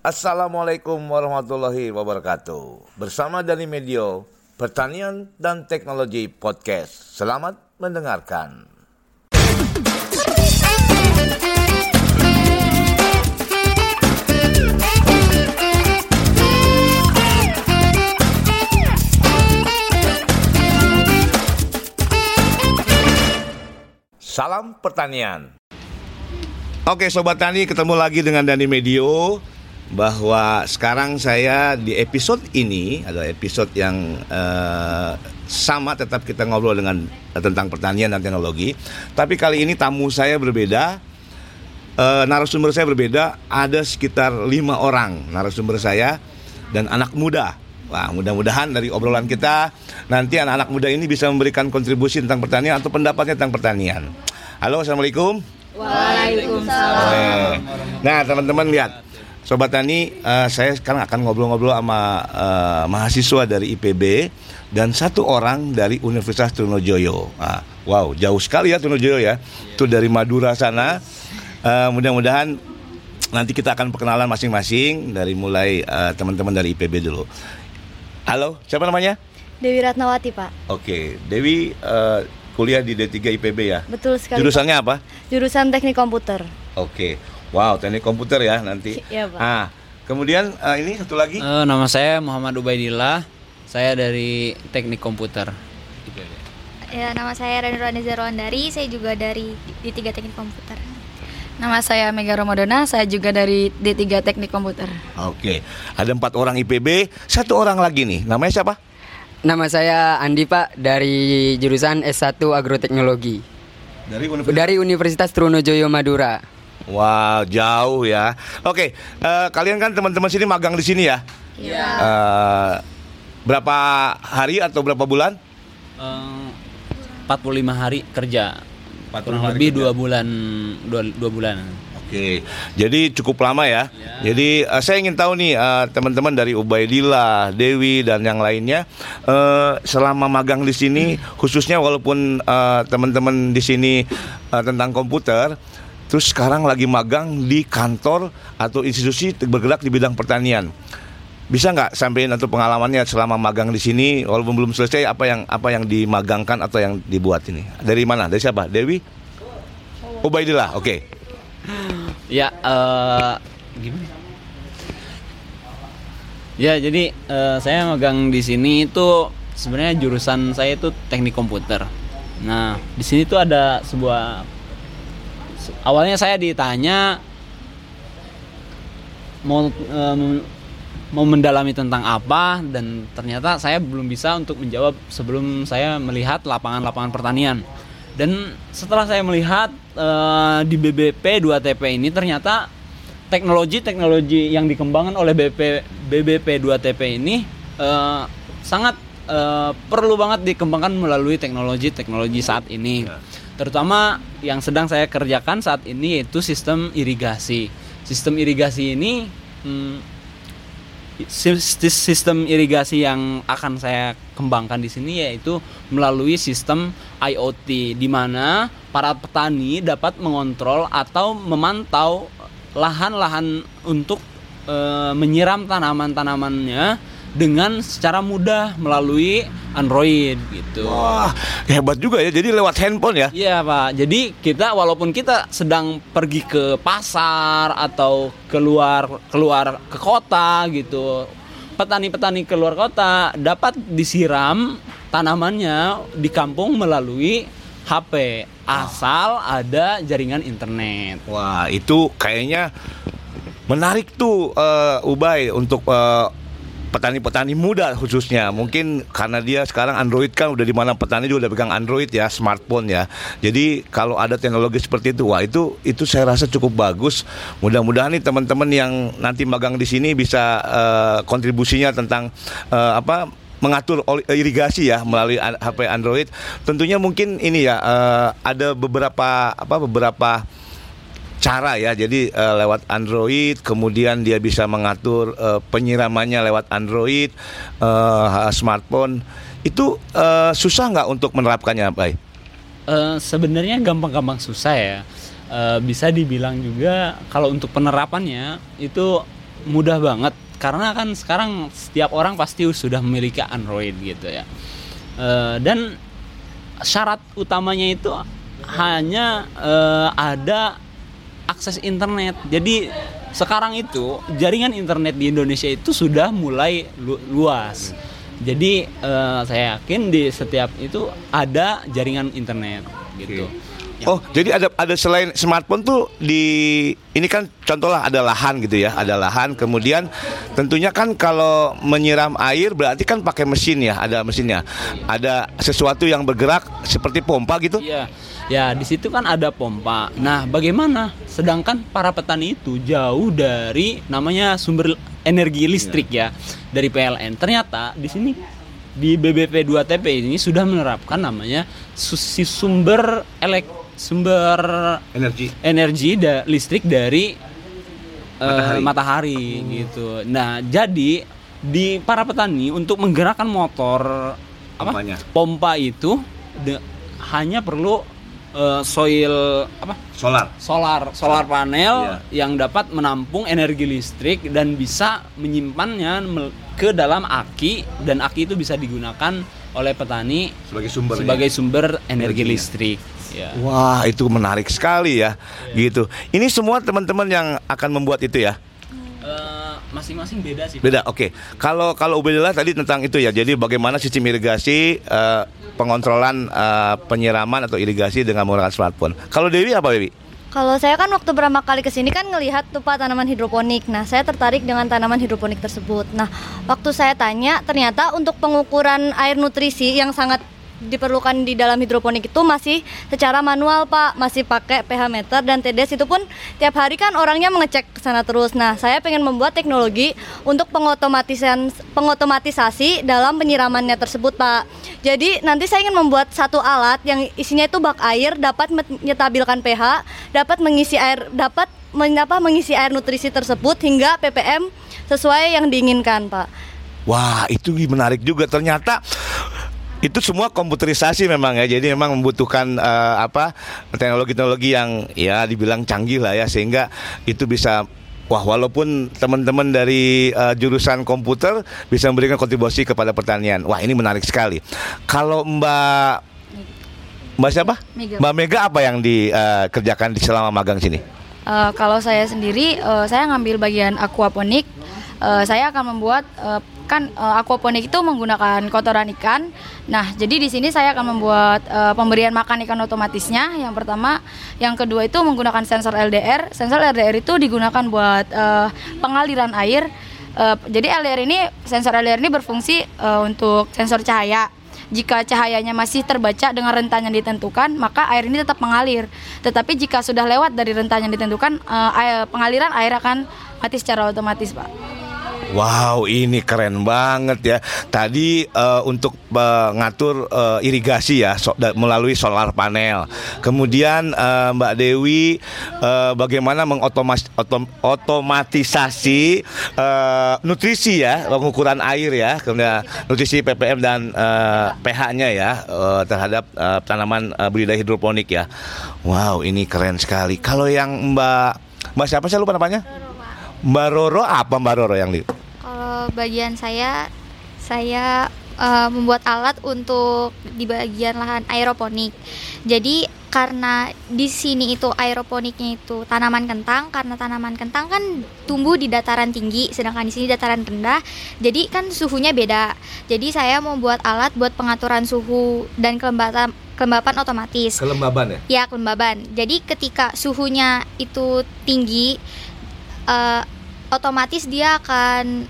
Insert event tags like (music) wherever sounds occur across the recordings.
Assalamualaikum warahmatullahi wabarakatuh. Bersama dari Medio, Pertanian dan Teknologi Podcast. Selamat mendengarkan. Salam pertanian. Oke Sobat Tani ketemu lagi dengan Dani Medio Bahwa sekarang saya di episode ini adalah episode yang uh, sama tetap kita ngobrol dengan uh, tentang pertanian dan teknologi Tapi kali ini tamu saya berbeda uh, Narasumber saya berbeda Ada sekitar lima orang narasumber saya dan anak muda Wah, mudah-mudahan dari obrolan kita nanti anak-anak muda ini bisa memberikan kontribusi tentang pertanian atau pendapatnya tentang pertanian. Halo, assalamualaikum. Waalaikumsalam. Nah, teman-teman lihat, sobat tani, uh, saya sekarang akan ngobrol-ngobrol sama uh, mahasiswa dari IPB dan satu orang dari Universitas Trunojoyo. Nah, wow, jauh sekali ya Trunojoyo ya. Itu dari Madura sana. Uh, mudah-mudahan nanti kita akan perkenalan masing-masing dari mulai uh, teman-teman dari IPB dulu. Halo, siapa namanya? Dewi Ratnawati, Pak. Oke, Dewi uh, kuliah di D3 IPB ya. Betul sekali. Jurusannya apa? Pak. Jurusan Teknik Komputer. Oke. Wow, teknik komputer ya nanti. (laughs) Iya, Pak. Ah, kemudian uh, ini satu lagi. Eh, nama saya Muhammad Ubaidillah. Saya dari Teknik Komputer. Ya, nama saya Rani Raniza Rwandari, saya juga dari D3 Teknik Komputer. Nama saya Mega Ramadona, saya juga dari D3 Teknik Komputer. Oke. Ada empat orang IPB, satu orang lagi nih. Namanya siapa? Nama saya Andi Pak dari jurusan S1 Agroteknologi Dari Universitas. dari Universitas Trunojoyo Madura. Wow, jauh ya. Oke, eh, kalian kan teman-teman sini magang di sini ya? Iya. Eh, berapa hari atau berapa bulan? Eh, 45 hari kerja. 45 Kurang hari lebih kerja. dua bulan dua, dua bulan. Oke, jadi cukup lama ya. Jadi eh, saya ingin tahu nih eh, teman-teman dari Ubaidillah, Dewi dan yang lainnya eh, selama magang di sini, khususnya walaupun eh, teman-teman di sini eh, tentang komputer, terus sekarang lagi magang di kantor atau institusi bergerak di bidang pertanian. Bisa nggak sampaikan atau pengalamannya selama magang di sini, walaupun belum selesai apa yang apa yang dimagangkan atau yang dibuat ini? Dari mana? Dari siapa? Dewi? Ubaidillah. Oke. Ya, eh gimana? Ya, jadi eh, saya magang di sini itu sebenarnya jurusan saya itu teknik komputer. Nah, di sini tuh ada sebuah se- awalnya saya ditanya mau em, mau mendalami tentang apa dan ternyata saya belum bisa untuk menjawab sebelum saya melihat lapangan-lapangan pertanian. Dan setelah saya melihat eh, di BBP 2TP ini ternyata teknologi-teknologi yang dikembangkan oleh BP, BBP 2TP ini eh, sangat eh, perlu banget dikembangkan melalui teknologi-teknologi saat ini. Terutama yang sedang saya kerjakan saat ini yaitu sistem irigasi. Sistem irigasi ini hmm, sis- sis- sistem irigasi yang akan saya kembangkan di sini yaitu melalui sistem IoT di mana para petani dapat mengontrol atau memantau lahan-lahan untuk eh, menyiram tanaman-tanamannya dengan secara mudah melalui Android gitu. Wah, hebat juga ya. Jadi lewat handphone ya. Iya pak. Jadi kita walaupun kita sedang pergi ke pasar atau keluar keluar ke kota gitu, petani-petani keluar kota dapat disiram tanamannya di kampung melalui HP asal ada jaringan internet. Wah, itu kayaknya menarik tuh eh, Ubay untuk eh, petani-petani muda khususnya. Mungkin karena dia sekarang Android kan udah di mana petani juga udah pegang Android ya, smartphone ya. Jadi kalau ada teknologi seperti itu, wah itu itu saya rasa cukup bagus. Mudah-mudahan nih teman-teman yang nanti magang di sini bisa eh, kontribusinya tentang eh, apa mengatur irigasi ya melalui HP Android. Tentunya mungkin ini ya eh, ada beberapa apa beberapa cara ya. Jadi eh, lewat Android, kemudian dia bisa mengatur eh, penyiramannya lewat Android, eh, smartphone. Itu eh, susah nggak untuk menerapkannya, Pak? Eh, sebenarnya gampang-gampang susah ya. Eh, bisa dibilang juga kalau untuk penerapannya itu mudah banget karena kan sekarang setiap orang pasti sudah memiliki Android gitu ya. Eh, dan syarat utamanya itu hanya eh, ada akses internet. Jadi sekarang itu jaringan internet di Indonesia itu sudah mulai lu- luas. Jadi eh, saya yakin di setiap itu ada jaringan internet gitu. Oh, jadi ada ada selain smartphone tuh di ini kan contohlah ada lahan gitu ya, ada lahan. Kemudian tentunya kan kalau menyiram air berarti kan pakai mesin ya, ada mesinnya. Ada sesuatu yang bergerak seperti pompa gitu. Iya. Ya, di situ kan ada pompa. Nah, bagaimana? Sedangkan para petani itu jauh dari namanya sumber energi listrik ya dari PLN. Ternyata di sini di BBP 2TP ini sudah menerapkan namanya sumber elek sumber Energi. energi da- listrik dari eh, Matahari. matahari, gitu. Nah, jadi di para petani untuk menggerakkan motor apa Pompanya. pompa itu de- hanya perlu eh, soil apa Solar. solar solar panel Iya. yang dapat menampung energi listrik dan bisa menyimpannya ke dalam aki dan aki itu bisa digunakan oleh petani Sebagai sumber. sebagai sumber energi Energinya. listrik. Ya. Wah, itu menarik sekali ya. Gitu. Ini semua teman-teman yang akan membuat itu ya. Eh, masing-masing beda sih. Beda, oke. Kalau kalau Ubaidillah tadi tentang itu ya. Jadi bagaimana sistem irigasi eh, pengontrolan eh, penyiraman atau irigasi dengan menggunakan smartphone. Kalau Dewi apa Dewi? Kalau saya kan waktu pertama kali ke sini kan ngelihat tuh Pak tanaman hidroponik. Nah, saya tertarik dengan tanaman hidroponik tersebut. Nah, waktu saya tanya, ternyata untuk pengukuran air nutrisi yang sangat diperlukan di dalam hidroponik itu masih secara manual Pak, masih pakai pH meter dan TDS itu pun tiap hari kan orangnya mengecek ke sana terus. Nah, saya pengen membuat teknologi untuk pengotomatisan pengotomatisasi dalam penyiramannya tersebut Pak. Jadi nanti saya ingin membuat satu alat yang isinya itu bak air dapat menyetabilkan pH, dapat mengisi air dapat menyapa mengisi air nutrisi tersebut hingga ppm sesuai yang diinginkan Pak. Wah, itu menarik juga. Ternyata itu semua komputerisasi memang ya. Jadi memang membutuhkan eh, apa teknologi-teknologi yang ya dibilang canggih lah ya sehingga itu bisa Wah, walaupun teman-teman dari eh, jurusan komputer bisa memberikan kontribusi kepada pertanian. Wah, ini menarik sekali. Kalau Mbak Mbak siapa? Mega. Mbak Mega apa yang dikerjakan di selama magang sini? Eh, kalau saya sendiri, eh, saya ngambil bagian aquaponik. Eh, saya akan membuat eh, kan eh, aquaponik itu menggunakan kotoran ikan. Nah, jadi di sini saya akan membuat eh, pemberian makan ikan otomatisnya. Yang pertama, yang kedua itu menggunakan sensor LDR. Sensor LDR itu digunakan buat eh, pengaliran air. Eh, jadi LDR ini sensor LDR ini berfungsi eh, untuk sensor cahaya. Jika cahayanya masih terbaca dengan rentan yang ditentukan, maka air ini tetap mengalir. Tetapi jika sudah lewat dari rentan yang ditentukan, air- pengaliran air akan mati secara otomatis, Pak. Wow, ini keren banget ya. Tadi eh, untuk mengatur eh, irigasi ya so- da- melalui solar panel. Kemudian eh, Mbak Dewi eh, bagaimana mengotomas otom- otomatisasi eh, nutrisi ya, pengukuran air ya, kemudian nutrisi ppm dan eh, pH-nya ya eh, terhadap eh, tanaman eh, budidaya hidroponik ya. Wow, ini keren sekali. Kalau yang Mbak Mbak siapa saya lupa namanya? Mbak Roro apa Mbak Roro yang di? Kalau bagian saya, saya eh, membuat alat untuk di bagian lahan aeroponik. Jadi karena di sini itu aeroponiknya itu tanaman kentang, karena tanaman kentang kan tumbuh di dataran tinggi, sedangkan di sini dataran rendah. Jadi kan suhunya beda. Jadi saya mau buat alat buat pengaturan suhu dan kelembapan kelembapan otomatis. Kelembaban ya? Ya, kelembaban. Jadi ketika suhunya itu tinggi, eh, otomatis dia akan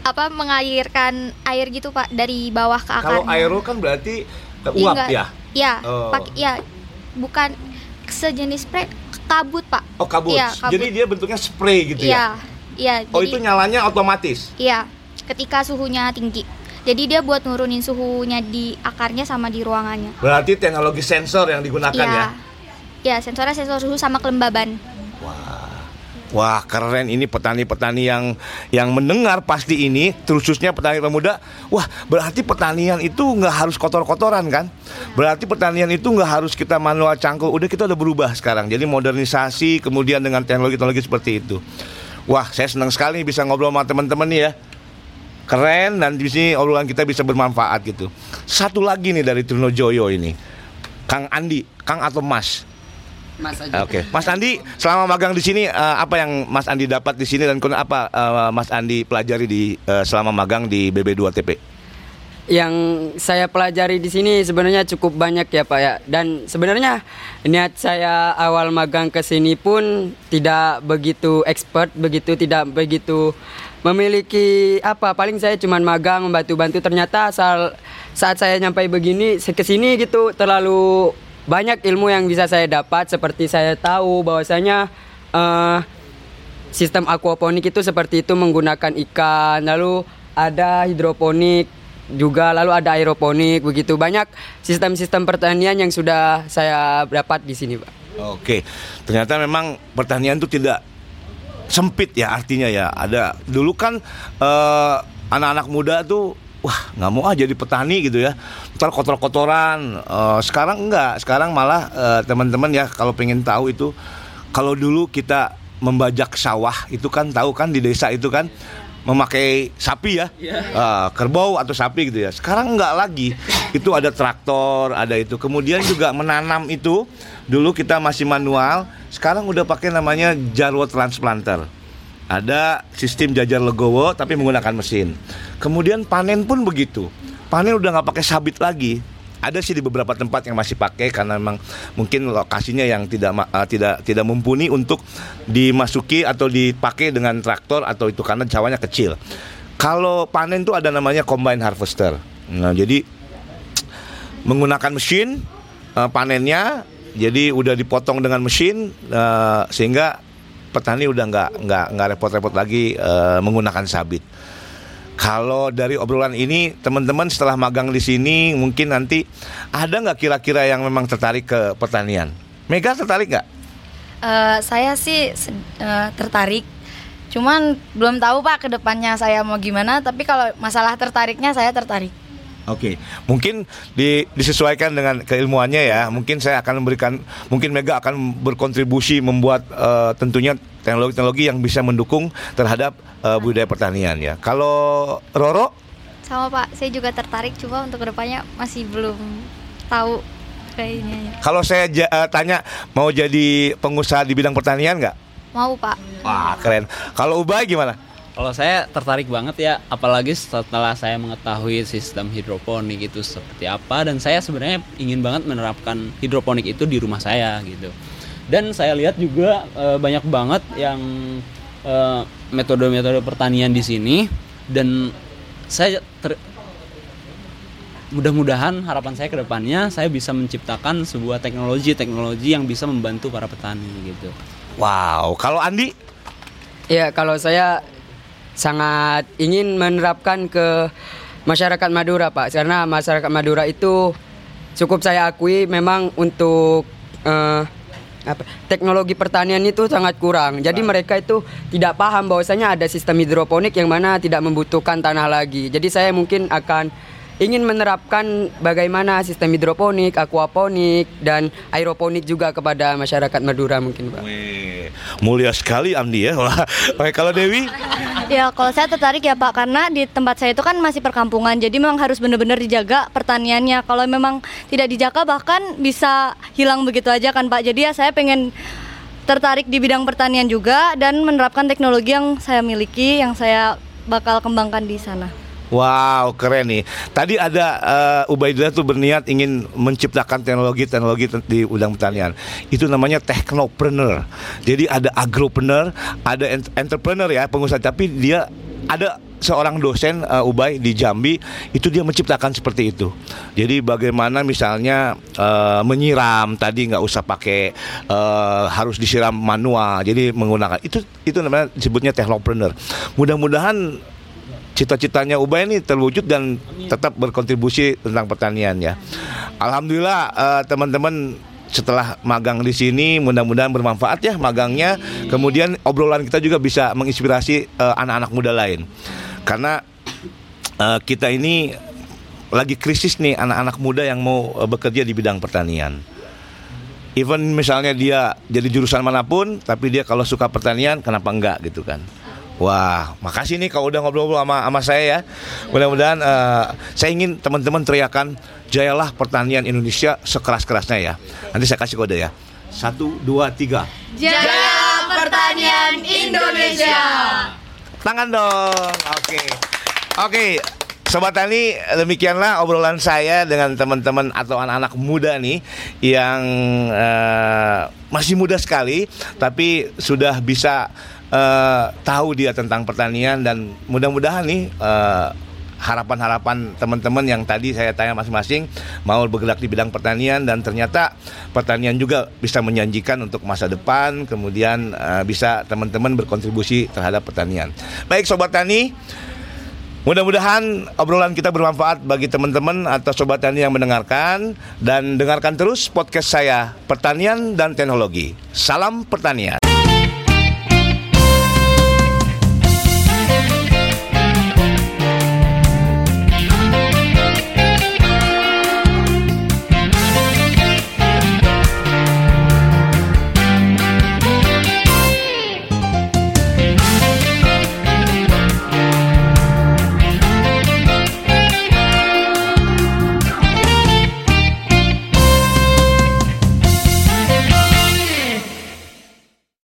apa mengalirkan air gitu pak dari bawah ke akarnya. Kalau aero kan berarti uh, Iya, uap enggak. ya? Ya, Oh. pak- ya bukan sejenis spray kabut pak. Oh kabut. Iya, kabut. Jadi dia bentuknya spray gitu Iya, ya? iya. Oh jadi, itu nyalanya otomatis? Iya, ketika suhunya tinggi. Jadi dia buat nurunin suhunya di akarnya sama di ruangannya. Berarti teknologi sensor yang digunakan Iya. ya? Ya, sensornya sensor suhu sama kelembaban. Wah. Keren ini petani-petani yang yang mendengar pasti ini khususnya petani pemuda. Wah berarti pertanian itu nggak harus kotor-kotoran kan? Berarti pertanian itu nggak harus kita manual cangkul. Udah kita udah berubah sekarang. Jadi modernisasi kemudian dengan teknologi-teknologi seperti itu. Wah saya senang sekali bisa ngobrol sama teman-teman ya. Keren dan di sini obrolan kita bisa bermanfaat gitu. Satu lagi nih dari Trunojoyo ini, Kang Andi, Kang atau Mas? Mas aja. Oke, Mas Andi, selama magang di sini eh, apa yang Mas Andi dapat di sini dan kemudian apa eh, Mas Andi pelajari di eh, selama magang di BB2TP? Yang saya pelajari di sini sebenarnya cukup banyak ya Pak ya. Dan sebenarnya niat saya awal magang ke sini pun tidak begitu expert, begitu tidak begitu memiliki apa paling saya cuma magang membantu-bantu ternyata asal saat saya nyampe begini ke sini gitu terlalu banyak ilmu yang bisa saya dapat seperti saya tahu bahwasanya eh, sistem aquaponik itu seperti itu menggunakan ikan. Lalu ada hidroponik juga lalu ada aeroponik begitu. Banyak sistem-sistem pertanian yang sudah saya dapat di sini pak. Oke, ternyata memang pertanian itu tidak sempit ya artinya ya. Ada dulu kan eh, anak-anak muda tuh wah nggak mau aja jadi petani gitu ya. Ntar kotor-kotoran. Eh, sekarang enggak. Sekarang malah eh, teman-teman ya kalau pengen tahu itu kalau dulu kita membajak sawah itu kan tahu kan di desa itu kan memakai sapi ya, Eh, kerbau atau sapi gitu ya. Sekarang enggak lagi, itu ada traktor, ada itu. Kemudian juga menanam itu dulu kita masih manual, sekarang udah pakai namanya jarwo transplanter. Ada sistem jajar legowo tapi menggunakan mesin. Kemudian panen pun begitu. Panen udah nggak pakai sabit lagi. Ada sih di beberapa tempat yang masih pakai karena memang mungkin lokasinya yang tidak eh, tidak tidak mumpuni untuk dimasuki atau dipakai dengan traktor atau itu karena cawanya kecil. Kalau panen tuh ada namanya combine harvester. Nah, jadi menggunakan mesin eh, panennya jadi udah dipotong dengan mesin eh, sehingga petani udah nggak nggak nggak repot-repot lagi eh, menggunakan sabit. Kalau dari obrolan ini teman-teman setelah magang di sini mungkin nanti ada nggak kira-kira yang memang tertarik ke pertanian? Mega tertarik nggak? Eh, saya sih eh, tertarik. Cuman belum tahu Pak ke depannya saya mau gimana. Tapi kalau masalah tertariknya saya tertarik. Oke, mungkin di- disesuaikan dengan keilmuannya ya. Mungkin saya akan memberikan, mungkin Mega akan berkontribusi membuat eh, tentunya teknologi-teknologi yang bisa mendukung terhadap eh, budaya pertanian ya. Kalau Roro, Sama Pak, saya juga tertarik cuma untuk ke depannya masih belum tahu kayaknya. ya. kalau saya eh, tanya mau jadi pengusaha di bidang pertanian nggak? Mau Pak. Wah keren. Kalau Ubay gimana? Kalau saya tertarik banget ya, apalagi setelah saya mengetahui sistem hidroponik itu seperti apa dan saya sebenarnya ingin banget menerapkan hidroponik itu di rumah saya gitu. Dan saya lihat juga eh, banyak banget yang eh, metode-metode pertanian di sini dan saya ter- mudah-mudahan harapan saya ke depannya saya bisa menciptakan sebuah teknologi-teknologi yang bisa membantu para petani gitu. Wow, kalau Andi? Ya, kalau saya sangat ingin menerapkan ke masyarakat Madura, Pak. Karena masyarakat Madura itu cukup saya akui memang untuk eh, apa, teknologi pertanian itu sangat kurang. Jadi mereka itu tidak paham bahwasanya ada sistem hidroponik yang mana tidak membutuhkan tanah lagi. Jadi saya mungkin akan ingin menerapkan bagaimana sistem hidroponik, aquaponik dan aeroponik juga kepada masyarakat Madura mungkin, Pak. Wih, mulia sekali Andi ya. Oke, kalau Dewi? Ya kalau saya tertarik ya Pak karena di tempat saya itu kan masih perkampungan jadi memang harus benar-benar dijaga pertaniannya kalau memang tidak dijaga bahkan bisa hilang begitu aja kan Pak jadi ya saya pengen tertarik di bidang pertanian juga dan menerapkan teknologi yang saya miliki yang saya bakal kembangkan di sana. Wow, keren nih. Tadi ada uh, Ubaidillah tuh berniat ingin menciptakan teknologi-teknologi te- di bidang pertanian. Itu namanya technopreneur. Jadi ada agropreneur, ada ent- entrepreneur ya, pengusaha tapi dia ada seorang dosen uh, Ubay di Jambi itu dia menciptakan seperti itu. Jadi bagaimana misalnya uh, menyiram tadi nggak usah pakai uh, harus disiram manual. Jadi menggunakan itu itu namanya disebutnya technopreneur. Mudah-mudahan cita-citanya Ubay ini terwujud dan tetap berkontribusi tentang pertanian ya. Alhamdulillah eh, teman-teman setelah magang di sini mudah-mudahan bermanfaat ya magangnya. Kemudian obrolan kita juga bisa menginspirasi eh, anak-anak muda lain. Karena eh, kita ini lagi krisis nih anak-anak muda yang mau eh, bekerja di bidang pertanian. Even misalnya dia jadi jurusan mana pun, tapi dia kalau suka pertanian, kenapa enggak gitu kan? Wah, makasih nih kalau udah ngobrol-ngobrol sama, sama saya ya. Mudah-mudahan eh, saya ingin teman-teman teriakan jayalah pertanian Indonesia sekeras-kerasnya ya. Nanti saya kasih kode ya. Satu, dua, tiga. Jaya Pertanian Indonesia. Tangan dong. Oke. Oke. Sobat Tani, demikianlah obrolan saya dengan teman-teman atau anak-anak muda nih yang eh, masih muda sekali, tapi sudah bisa eh, tahu dia tentang pertanian dan mudah-mudahan nih eh, harapan-harapan teman-teman yang tadi saya tanya masing-masing mau bergerak di bidang pertanian dan ternyata pertanian juga bisa menjanjikan untuk masa depan kemudian eh, bisa teman-teman berkontribusi terhadap pertanian. Baik sobat tani, Mudah-mudahan obrolan kita bermanfaat bagi teman-teman atau sobat tani yang mendengarkan dan dengarkan terus podcast saya Pertanian dan Teknologi. Salam pertanian.